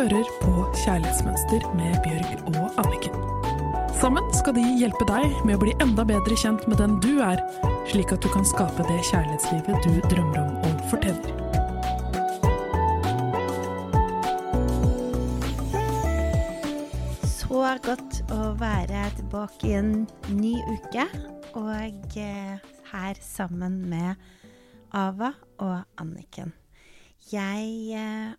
hører på Kjærlighetsmønster med Bjørg og Anniken. Sammen skal de hjelpe deg med å bli enda bedre kjent med den du er, slik at du kan skape det kjærlighetslivet du drømmer om og fortjener. Så godt å være tilbake i en ny uke, og eh, her sammen med Ava og Anniken. Jeg eh,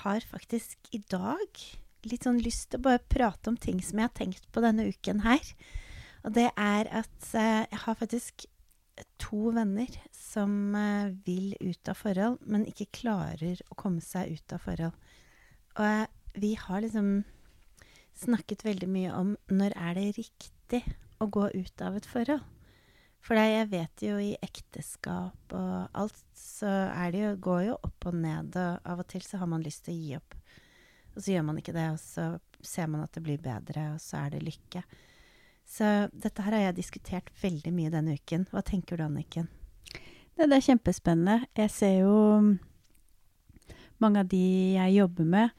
har faktisk i dag litt sånn lyst til å bare prate om ting som jeg har tenkt på denne uken her. Og det er at eh, jeg har faktisk to venner som eh, vil ut av forhold, men ikke klarer å komme seg ut av forhold. Og eh, vi har liksom snakket veldig mye om når er det riktig å gå ut av et forhold. For jeg vet jo i ekteskap og alt, så er det jo, går jo opp og ned, og av og til så har man lyst til å gi opp. Og så gjør man ikke det, og så ser man at det blir bedre, og så er det lykke. Så dette her har jeg diskutert veldig mye denne uken. Hva tenker du, Anniken? Det, det er kjempespennende. Jeg ser jo mange av de jeg jobber med,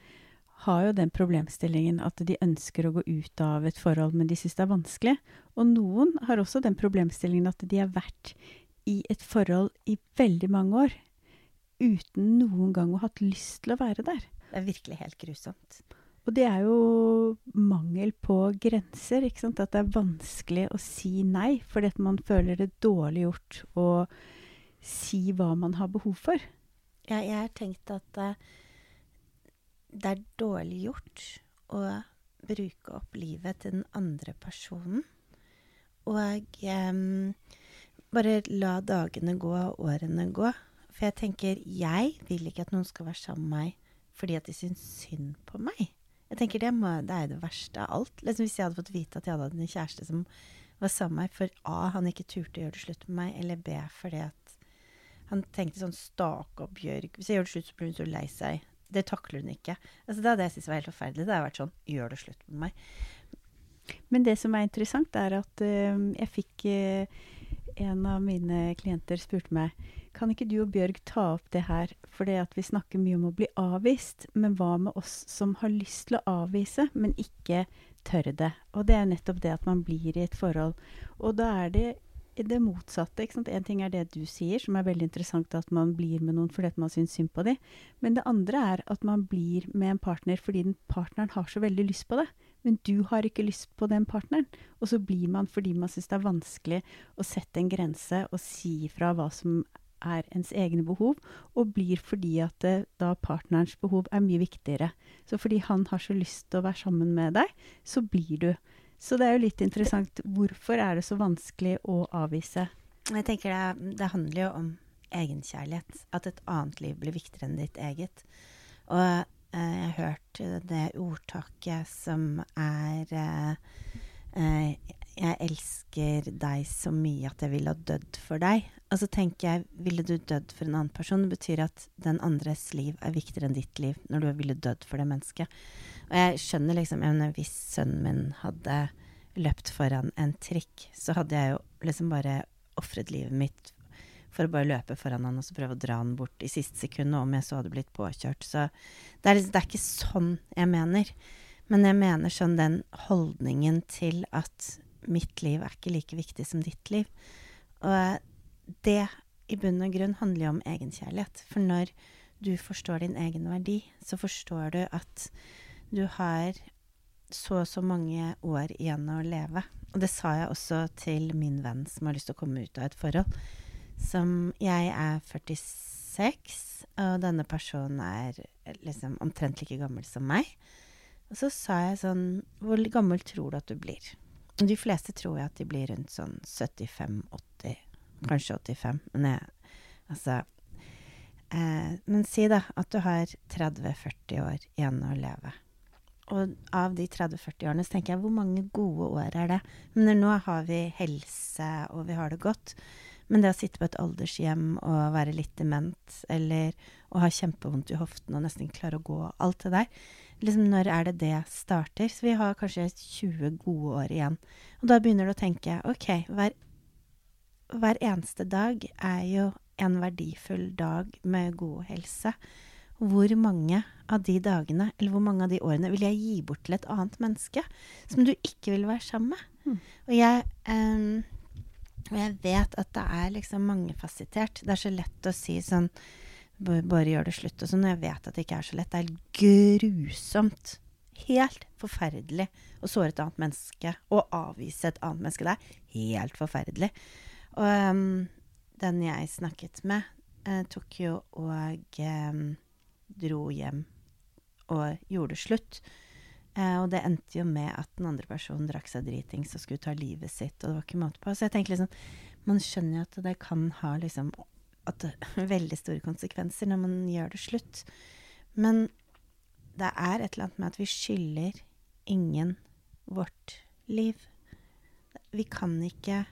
har jo den problemstillingen at de ønsker å gå ut av et forhold, men de syns det er vanskelig. Og noen har også den problemstillingen at de har vært i et forhold i veldig mange år uten noen gang å ha hatt lyst til å være der. Det er virkelig helt grusomt. Og det er jo mangel på grenser, ikke sant. At det er vanskelig å si nei fordi at man føler det dårlig gjort å si hva man har behov for. Ja, jeg har tenkt at uh, det er dårlig gjort å bruke opp livet til den andre personen. Og um, bare la dagene gå og årene gå. For jeg tenker, jeg vil ikke at noen skal være sammen med meg fordi at de syns synd på meg. Jeg tenker Det, må, det er det verste av alt. Liksom hvis jeg hadde fått vite at jeg hadde en kjæreste som var sammen med meg for A, han ikke turte å gjøre det slutt med meg, eller B, fordi at han tenkte sånn Stakkar Bjørg. Hvis jeg gjør det slutt, så blir hun så lei seg. Det takler hun ikke. Altså, det hadde jeg syns var helt forferdelig. Det har vært sånn Gjør det slutt med meg. Men det som er interessant, er at uh, jeg fikk uh, En av mine klienter spurte meg kan ikke du og Bjørg ta opp det her, for det at vi snakker mye om å bli avvist, men hva med oss som har lyst til å avvise, men ikke tør det? Og det er nettopp det at man blir i et forhold. Og da er det det motsatte. ikke sant? En ting er det du sier, som er veldig interessant, at man blir med noen fordi man syns synd på dem. Men det andre er at man blir med en partner fordi den partneren har så veldig lyst på det. Men du har ikke lyst på den partneren. Og så blir man fordi man syns det er vanskelig å sette en grense og si fra hva som er ens egne behov, og blir fordi at det, da partnerens behov er mye viktigere. Så fordi han har så lyst til å være sammen med deg, så blir du. Så det er jo litt interessant. Hvorfor er det så vanskelig å avvise? Jeg tenker det, det handler jo om egenkjærlighet. At et annet liv blir viktigere enn ditt eget. Og eh, jeg har hørt det ordtaket som er eh, eh, Jeg elsker deg så mye at jeg ville ha dødd for deg. Og så tenker jeg, ville du dødd for en annen person? Det betyr at den andres liv er viktigere enn ditt liv når du ville dødd for det mennesket. Og jeg skjønner liksom Hvis sønnen min hadde løpt foran en trikk, så hadde jeg jo liksom bare ofret livet mitt for å bare løpe foran han og så prøve å dra han bort i siste sekund, om jeg så hadde blitt påkjørt. Så det er, liksom, det er ikke sånn jeg mener. Men jeg mener sånn den holdningen til at mitt liv er ikke like viktig som ditt liv. Og det i bunn og grunn handler jo om egenkjærlighet. For når du forstår din egen verdi, så forstår du at du har så og så mange år igjen å leve. Og det sa jeg også til min venn som har lyst til å komme ut av et forhold. Som Jeg er 46, og denne personen er liksom omtrent like gammel som meg. Og så sa jeg sånn Hvor gammel tror du at du blir? Og de fleste tror jeg at de blir rundt sånn 75-80, kanskje 85. Men jeg Altså eh, Men si da at du har 30-40 år igjen å leve. Og av de 30-40 årene så tenker jeg hvor mange gode år er det? Men nå har vi helse, og vi har det godt. Men det å sitte på et aldershjem og være litt dement, eller å ha kjempevondt i hoften og nesten klare å gå, alt det der liksom Når er det det starter? Så vi har kanskje 20 gode år igjen. Og da begynner du å tenke OK, hver, hver eneste dag er jo en verdifull dag med god helse. Hvor mange av de dagene, eller hvor mange av de årene, vil jeg gi bort til et annet menneske som du ikke vil være sammen med? Mm. Og jeg, um, jeg vet at det er liksom mangefasettert. Det er så lett å si sånn Bare gjør det slutt og sånn. Og jeg vet at det ikke er så lett. Det er grusomt. Helt forferdelig å såre et annet menneske og avvise et annet menneske. Det er helt forferdelig. Og um, den jeg snakket med, uh, tok jo og um, dro hjem og gjorde slutt. Eh, og det endte jo med at den andre personen drakk seg dritings og skulle ta livet sitt. Og det var ikke måte på. Så jeg tenker liksom Man skjønner jo at det kan ha liksom det, veldig store konsekvenser når man gjør det slutt. Men det er et eller annet med at vi skylder ingen vårt liv. Vi kan ikke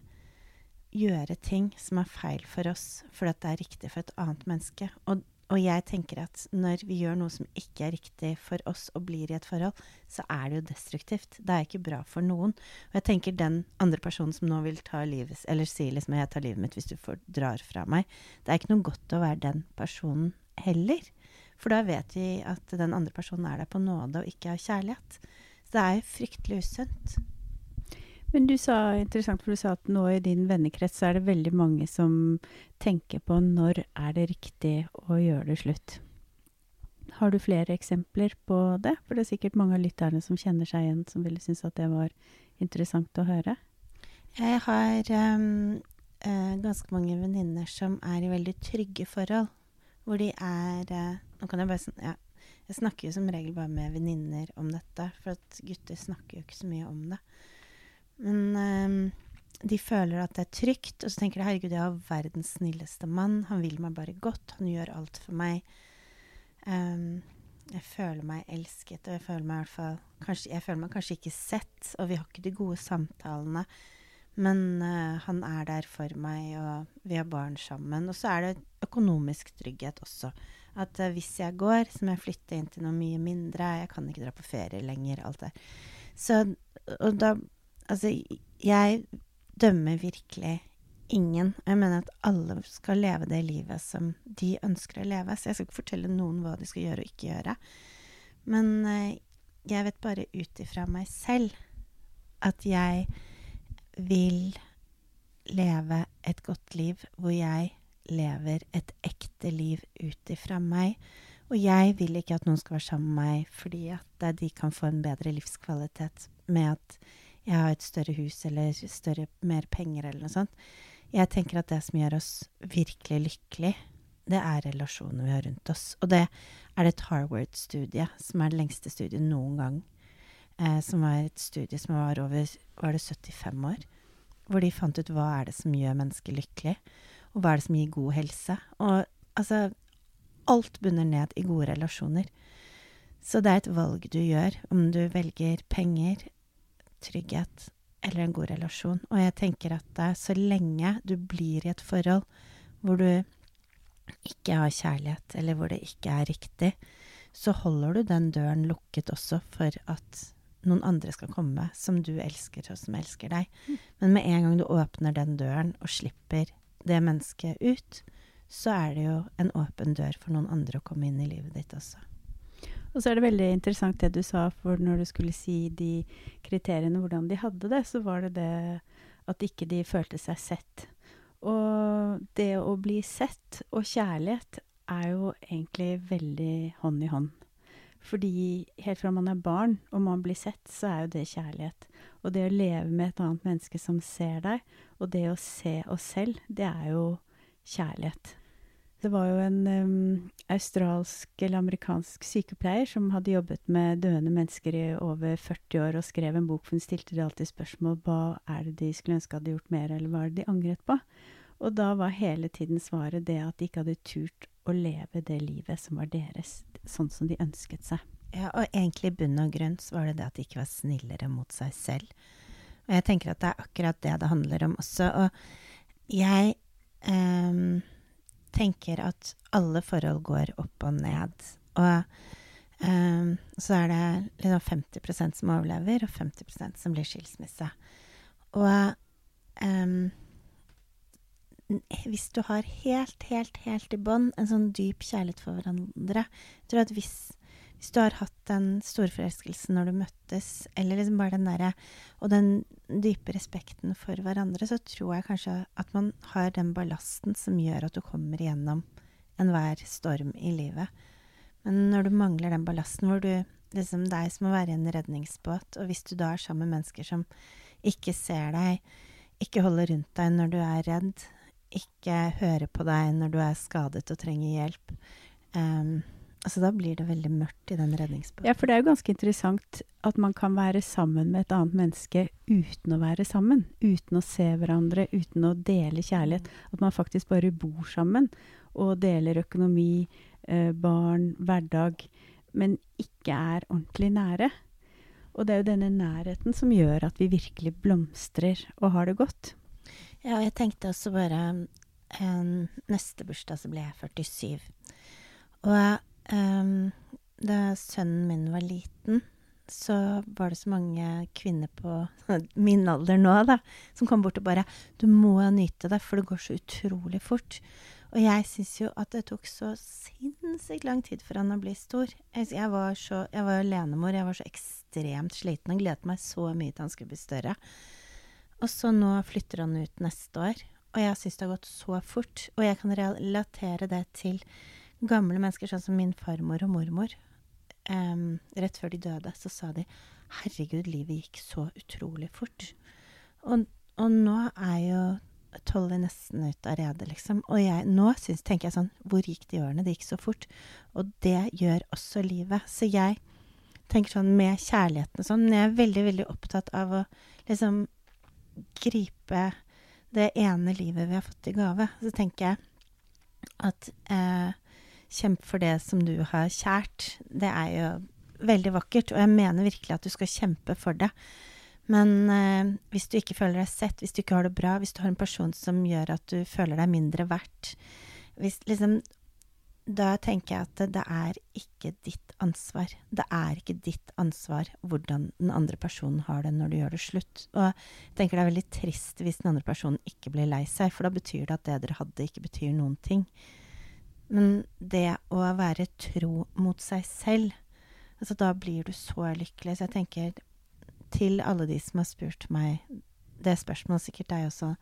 gjøre ting som er feil for oss fordi det er riktig for et annet menneske. Og og jeg tenker at når vi gjør noe som ikke er riktig for oss og blir i et forhold, så er det jo destruktivt. Det er ikke bra for noen. Og jeg tenker den andre personen som nå vil ta livet Eller sier liksom 'jeg tar livet mitt hvis du får, drar fra meg'. Det er ikke noe godt å være den personen heller. For da vet vi at den andre personen er der på nåde og ikke av kjærlighet. Så det er fryktelig usunt. Men du sa interessant, for du sa at nå i din vennekrets er det veldig mange som tenker på når er det riktig å gjøre det slutt. Har du flere eksempler på det? For det er sikkert mange av lytterne som kjenner seg igjen, som ville synes at det var interessant å høre. Jeg har um, uh, ganske mange venninner som er i veldig trygge forhold. Hvor de er uh, Nå kan jeg bare ja, Jeg snakker jo som regel bare med venninner om dette, for at gutter snakker jo ikke så mye om det. Men um, de føler at det er trygt, og så tenker de herregud, jeg har verdens snilleste mann. Han vil meg bare godt. Han gjør alt for meg. Um, jeg føler meg elsket, og jeg føler meg hvert fall kanskje, Jeg føler meg kanskje ikke sett, og vi har ikke de gode samtalene. Men uh, han er der for meg, og vi har barn sammen. Og så er det økonomisk trygghet også. At uh, hvis jeg går, så må jeg flytte inn til noe mye mindre. Jeg kan ikke dra på ferie lenger. Alt det. Så, og da Altså, jeg dømmer virkelig ingen. Jeg mener at alle skal leve det livet som de ønsker å leve. Så jeg skal ikke fortelle noen hva de skal gjøre og ikke gjøre. Men eh, jeg vet bare ut ifra meg selv at jeg vil leve et godt liv hvor jeg lever et ekte liv ut ifra meg. Og jeg vil ikke at noen skal være sammen med meg fordi at de kan få en bedre livskvalitet med at jeg har et større hus eller større, mer penger eller noe sånt. Jeg tenker at det som gjør oss virkelig lykkelig, det er relasjonene vi har rundt oss. Og det er det et Harvard-studie, som er det lengste studiet noen gang. Eh, som var et studie som var over var det 75 år. Hvor de fant ut hva er det som gjør mennesker lykkelig, og hva er det som gir god helse. Og altså Alt bunner ned i gode relasjoner. Så det er et valg du gjør, om du velger penger, trygghet eller en god relasjon. Og jeg tenker at så lenge du blir i et forhold hvor du ikke har kjærlighet, eller hvor det ikke er riktig, så holder du den døren lukket også for at noen andre skal komme som du elsker, og som elsker deg. Mm. Men med en gang du åpner den døren og slipper det mennesket ut, så er det jo en åpen dør for noen andre å komme inn i livet ditt også. Og så er det veldig interessant det du sa, for når du skulle si de kriteriene, hvordan de hadde det, så var det det at ikke de følte seg sett. Og det å bli sett og kjærlighet er jo egentlig veldig hånd i hånd. Fordi helt fra man er barn og man blir sett, så er jo det kjærlighet. Og det å leve med et annet menneske som ser deg, og det å se oss selv, det er jo kjærlighet. Det var jo en um, australsk eller amerikansk sykepleier som hadde jobbet med døende mennesker i over 40 år og skrev en bok, for hun stilte de alltid spørsmål hva er det de skulle ønske hadde gjort mer, eller hva er det de angret på? Og da var hele tiden svaret det at de ikke hadde turt å leve det livet som var deres, sånn som de ønsket seg. Ja, og egentlig i bunn og grunn så var det det at de ikke var snillere mot seg selv. Og jeg tenker at det er akkurat det det handler om også. Og jeg um tenker at alle forhold går opp og ned. Og um, så er det liksom 50% som overlever, og 50% som blir skilsmisse. Og um, hvis du har helt, helt, helt i bånn en sånn dyp kjærlighet for hverandre Jeg tror at hvis, hvis du har hatt den storforelskelsen når du møttes, eller liksom bare den derre Og den dype respekten for hverandre, så tror jeg kanskje at man har den ballasten som gjør at du kommer igjennom enhver storm i livet. Men når du mangler den ballasten, hvor du liksom er som å være i en redningsbåt, og hvis du da er sammen med mennesker som ikke ser deg, ikke holder rundt deg når du er redd, ikke hører på deg når du er skadet og trenger hjelp. Um, altså Da blir det veldig mørkt i den redningsbåten. Ja, for det er jo ganske interessant at man kan være sammen med et annet menneske uten å være sammen. Uten å se hverandre, uten å dele kjærlighet. At man faktisk bare bor sammen og deler økonomi, eh, barn, hverdag, men ikke er ordentlig nære. Og det er jo denne nærheten som gjør at vi virkelig blomstrer og har det godt. Ja, og jeg tenkte også bare um, Neste bursdag så ble jeg 47. Og um, da sønnen min var liten, så var det så mange kvinner på min alder nå, da, som kom bort og bare 'Du må nyte det, for det går så utrolig fort'. Og jeg syns jo at det tok så sinnssykt lang tid for han å bli stor. Jeg var, så, jeg var alenemor, jeg var så ekstremt sliten og gledet meg så mye til han skulle bli større. Og så nå flytter han ut neste år, og jeg syns det har gått så fort. Og jeg kan relatere det til gamle mennesker, sånn som min farmor og mormor. Um, rett før de døde, så sa de 'herregud, livet gikk så utrolig fort'. Og, og nå er jo Tolly nesten ut av redet, liksom. Og jeg, nå synes, tenker jeg sånn Hvor gikk de årene? Det gikk så fort. Og det gjør også livet. Så jeg tenker sånn med kjærligheten og sånn Jeg er veldig, veldig opptatt av å liksom gripe det ene livet vi har fått i gave. Så tenker jeg at eh, kjemp for det som du har kjært. Det er jo veldig vakkert, og jeg mener virkelig at du skal kjempe for det. Men eh, hvis du ikke føler deg sett, hvis du ikke har det bra, hvis du har en person som gjør at du føler deg mindre verdt hvis, liksom, Da tenker jeg at det er ikke ditt ansvar. Det er ikke ditt ansvar hvordan den andre personen har det når du gjør det slutt. Og jeg tenker det er veldig trist hvis den andre personen ikke blir lei seg, for da betyr det at det dere hadde, ikke betyr noen ting. Men det å være tro mot seg selv, altså da blir du så lykkelig. Så jeg tenker til alle de som har spurt meg det spørsmålet, sikkert deg også,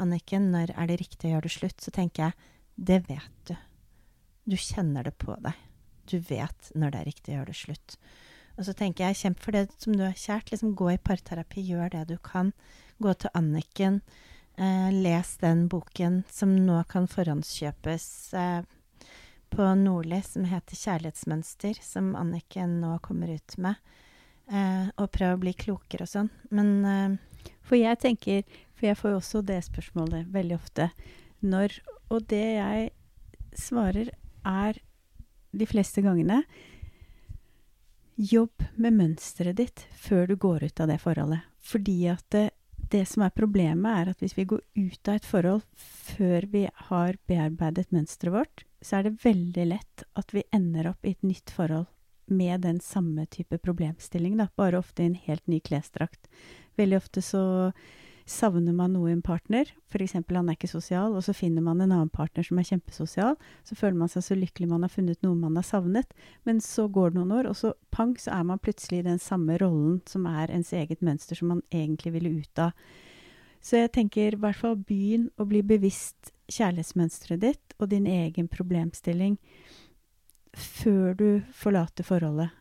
Anniken, når er det riktig å gjøre det slutt, så tenker jeg det vet du. Du kjenner det på deg. Du vet når det er riktig å gjøre det slutt. Og så tenker jeg, kjemp for det som du har kjært. Liksom gå i parterapi, gjør det du kan. Gå til Anniken. Eh, les den boken som nå kan forhåndskjøpes eh, på Nordli, som heter 'Kjærlighetsmønster', som Anniken nå kommer ut med. Eh, og prøve å bli klokere og sånn. Men eh, For jeg tenker For jeg får jo også det spørsmålet veldig ofte. Når Og det jeg svarer, er de fleste gangene Jobb med mønsteret ditt før du går ut av det forholdet. Fordi at det, det som er problemet, er at hvis vi går ut av et forhold før vi har bearbeidet mønsteret vårt, så er det veldig lett at vi ender opp i et nytt forhold med den samme type problemstilling, da, bare ofte i en helt ny klesdrakt. Veldig ofte så savner man noe i en partner, f.eks. han er ikke sosial, og så finner man en annen partner som er kjempesosial. Så føler man seg så lykkelig man har funnet noe man har savnet. Men så går det noen år, og så pang, så er man plutselig i den samme rollen som er ens eget mønster, som man egentlig ville ut av. Så jeg tenker i hvert fall begynn å bli bevisst kjærlighetsmønsteret ditt og din egen problemstilling før du forlater forholdet.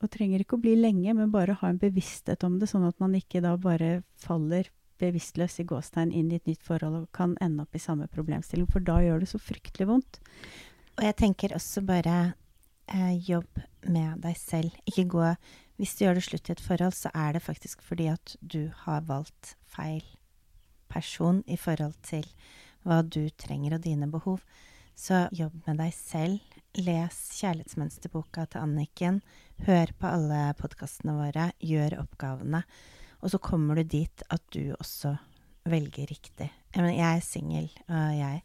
Og trenger ikke å bli lenge, men bare ha en bevissthet om det, sånn at man ikke da bare faller bevisstløs i gåstegn inn i et nytt forhold og kan ende opp i samme problemstilling, for da gjør det så fryktelig vondt. Og jeg tenker også bare eh, jobb med deg selv. Ikke gå Hvis du gjør det slutt i et forhold, så er det faktisk fordi at du har valgt feil person i forhold til hva du trenger og dine behov. Så jobb med deg selv. Les kjærlighetsmønsterboka til Anniken. Hør på alle podkastene våre. Gjør oppgavene. Og så kommer du dit at du også velger riktig. Jeg, er singel, og jeg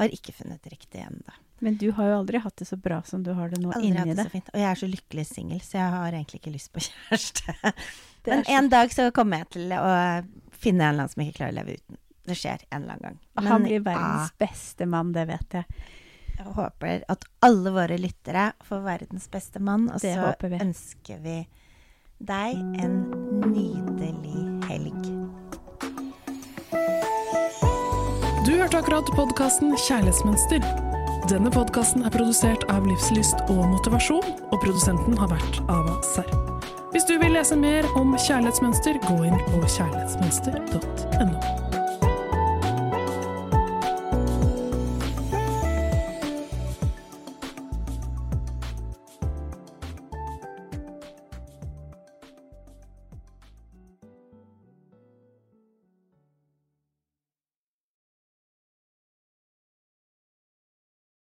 har ikke funnet riktig ennå. Men du har jo aldri hatt det så bra som du har det nå Aldri inni det. så fint. Og jeg er så lykkelig singel, så jeg har egentlig ikke lyst på kjæreste. Men en dag så kommer jeg til å finne en eller annen som ikke klarer å leve uten. det skjer en eller annen gang. Han blir verdens ja, beste mann, det vet jeg. jeg håper at alle våre lyttere får verdens beste mann, og Det så håper vi. ønsker vi deg en nydelig helg. Du hørte akkurat podkasten Kjærlighetsmønster. Denne podkasten er produsert av Livslyst og Motivasjon, og produsenten har vært Ava Serr. Hvis du vil lese mer om kjærlighetsmønster, gå inn på kjærlighetsmønster.no.